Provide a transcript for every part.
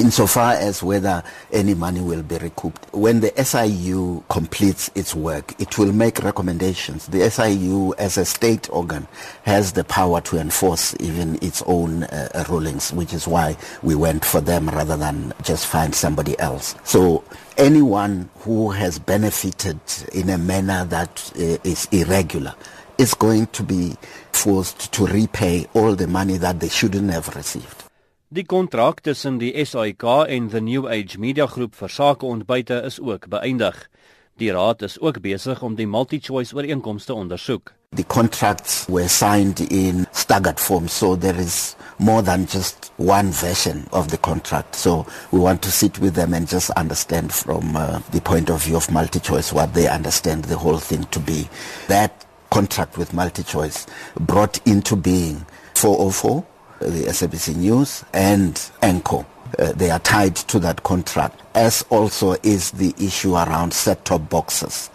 insofar as whether any money will be recouped. When the SIU completes its work, it will make recommendations. The SIU, as a state organ, has the power to enforce even its own uh, rulings, which is why we went for them rather than just find somebody else. So anyone who has benefited in a manner that uh, is irregular is going to be forced to repay all the money that they shouldn't have received. Die kontrak tussen die SAIK en the New Age Media Groep vir sake ontbyte is ook beëindig. Die raad is ook besig om die multi-choice ooreenkomste ondersoek. The contracts were signed in staggered form so there is more than just one version of the contract. So we want to sit with them and just understand from uh, the point of view of multi-choice what they understand the whole thing to be. That contract with multi-choice brought into being 404 the SABC News and ENCO. Uh, they are tied to that contract, as also is the issue around set-top boxes.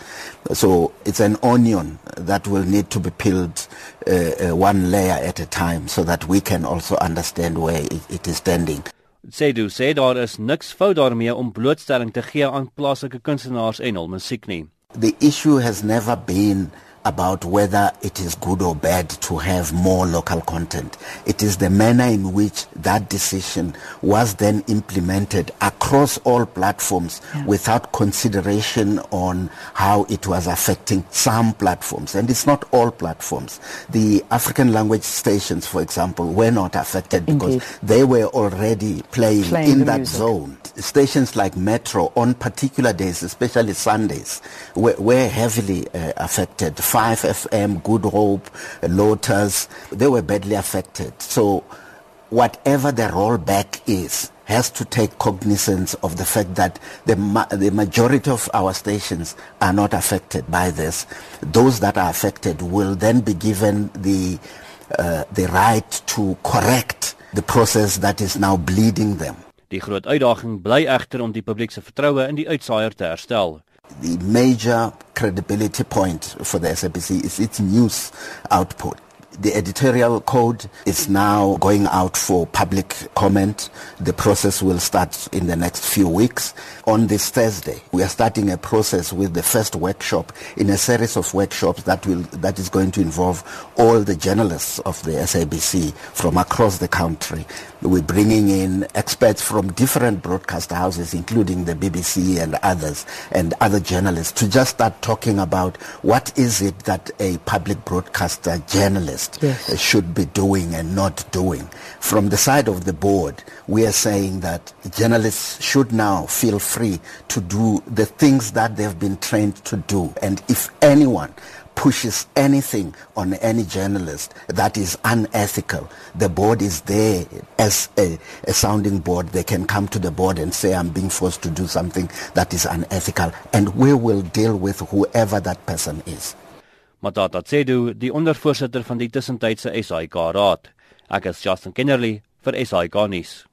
So it's an onion that will need to be peeled uh, uh, one layer at a time so that we can also understand where it, it is standing. Sê du sê daar is niks fout daarmee om blootstelling te gee aan plaaslike kunstenaars en hul musiek nie. The issue has never been about whether it is good or bad to have more local content. It is the manner in which that decision was then implemented across all platforms yeah. without consideration on how it was affecting some platforms. And it's not all platforms. The African language stations, for example, were not affected Indeed. because they were already playing, playing in that music. zone. Stations like Metro on particular days, especially Sundays, were, were heavily uh, affected 5FM, Good Hope, Lotus, they were badly affected. So whatever the rollback is, has to take cognizance of the fact that the, ma- the majority of our stations are not affected by this. Those that are affected will then be given the, uh, the right to correct the process that is now bleeding them. Die groot uitdaging bly egter om die publiek se vertroue in die uitsaaier te herstel. The major credibility point for the SABC is its news output. The editorial code is now going out for public comment. The process will start in the next few weeks. On this Thursday, we are starting a process with the first workshop in a series of workshops that will that is going to involve all the journalists of the SABC from across the country. We're bringing in experts from different broadcast houses, including the BBC and others, and other journalists, to just start talking about what is it that a public broadcaster journalist yes. should be doing and not doing. From the side of the board, we are saying that journalists should now feel free to do the things that they've been trained to do. And if anyone pushes anything on any journalist that is unethical, the board is there as a, a, sounding board. They can come to the board and say, I'm being forced to do something that is unethical. And we will deal with whoever that person is. Matata Tsedu, die ondervoorsitter van die tussentydse SAIK raad. Ek is Justin Kennerly vir SAIK nuus.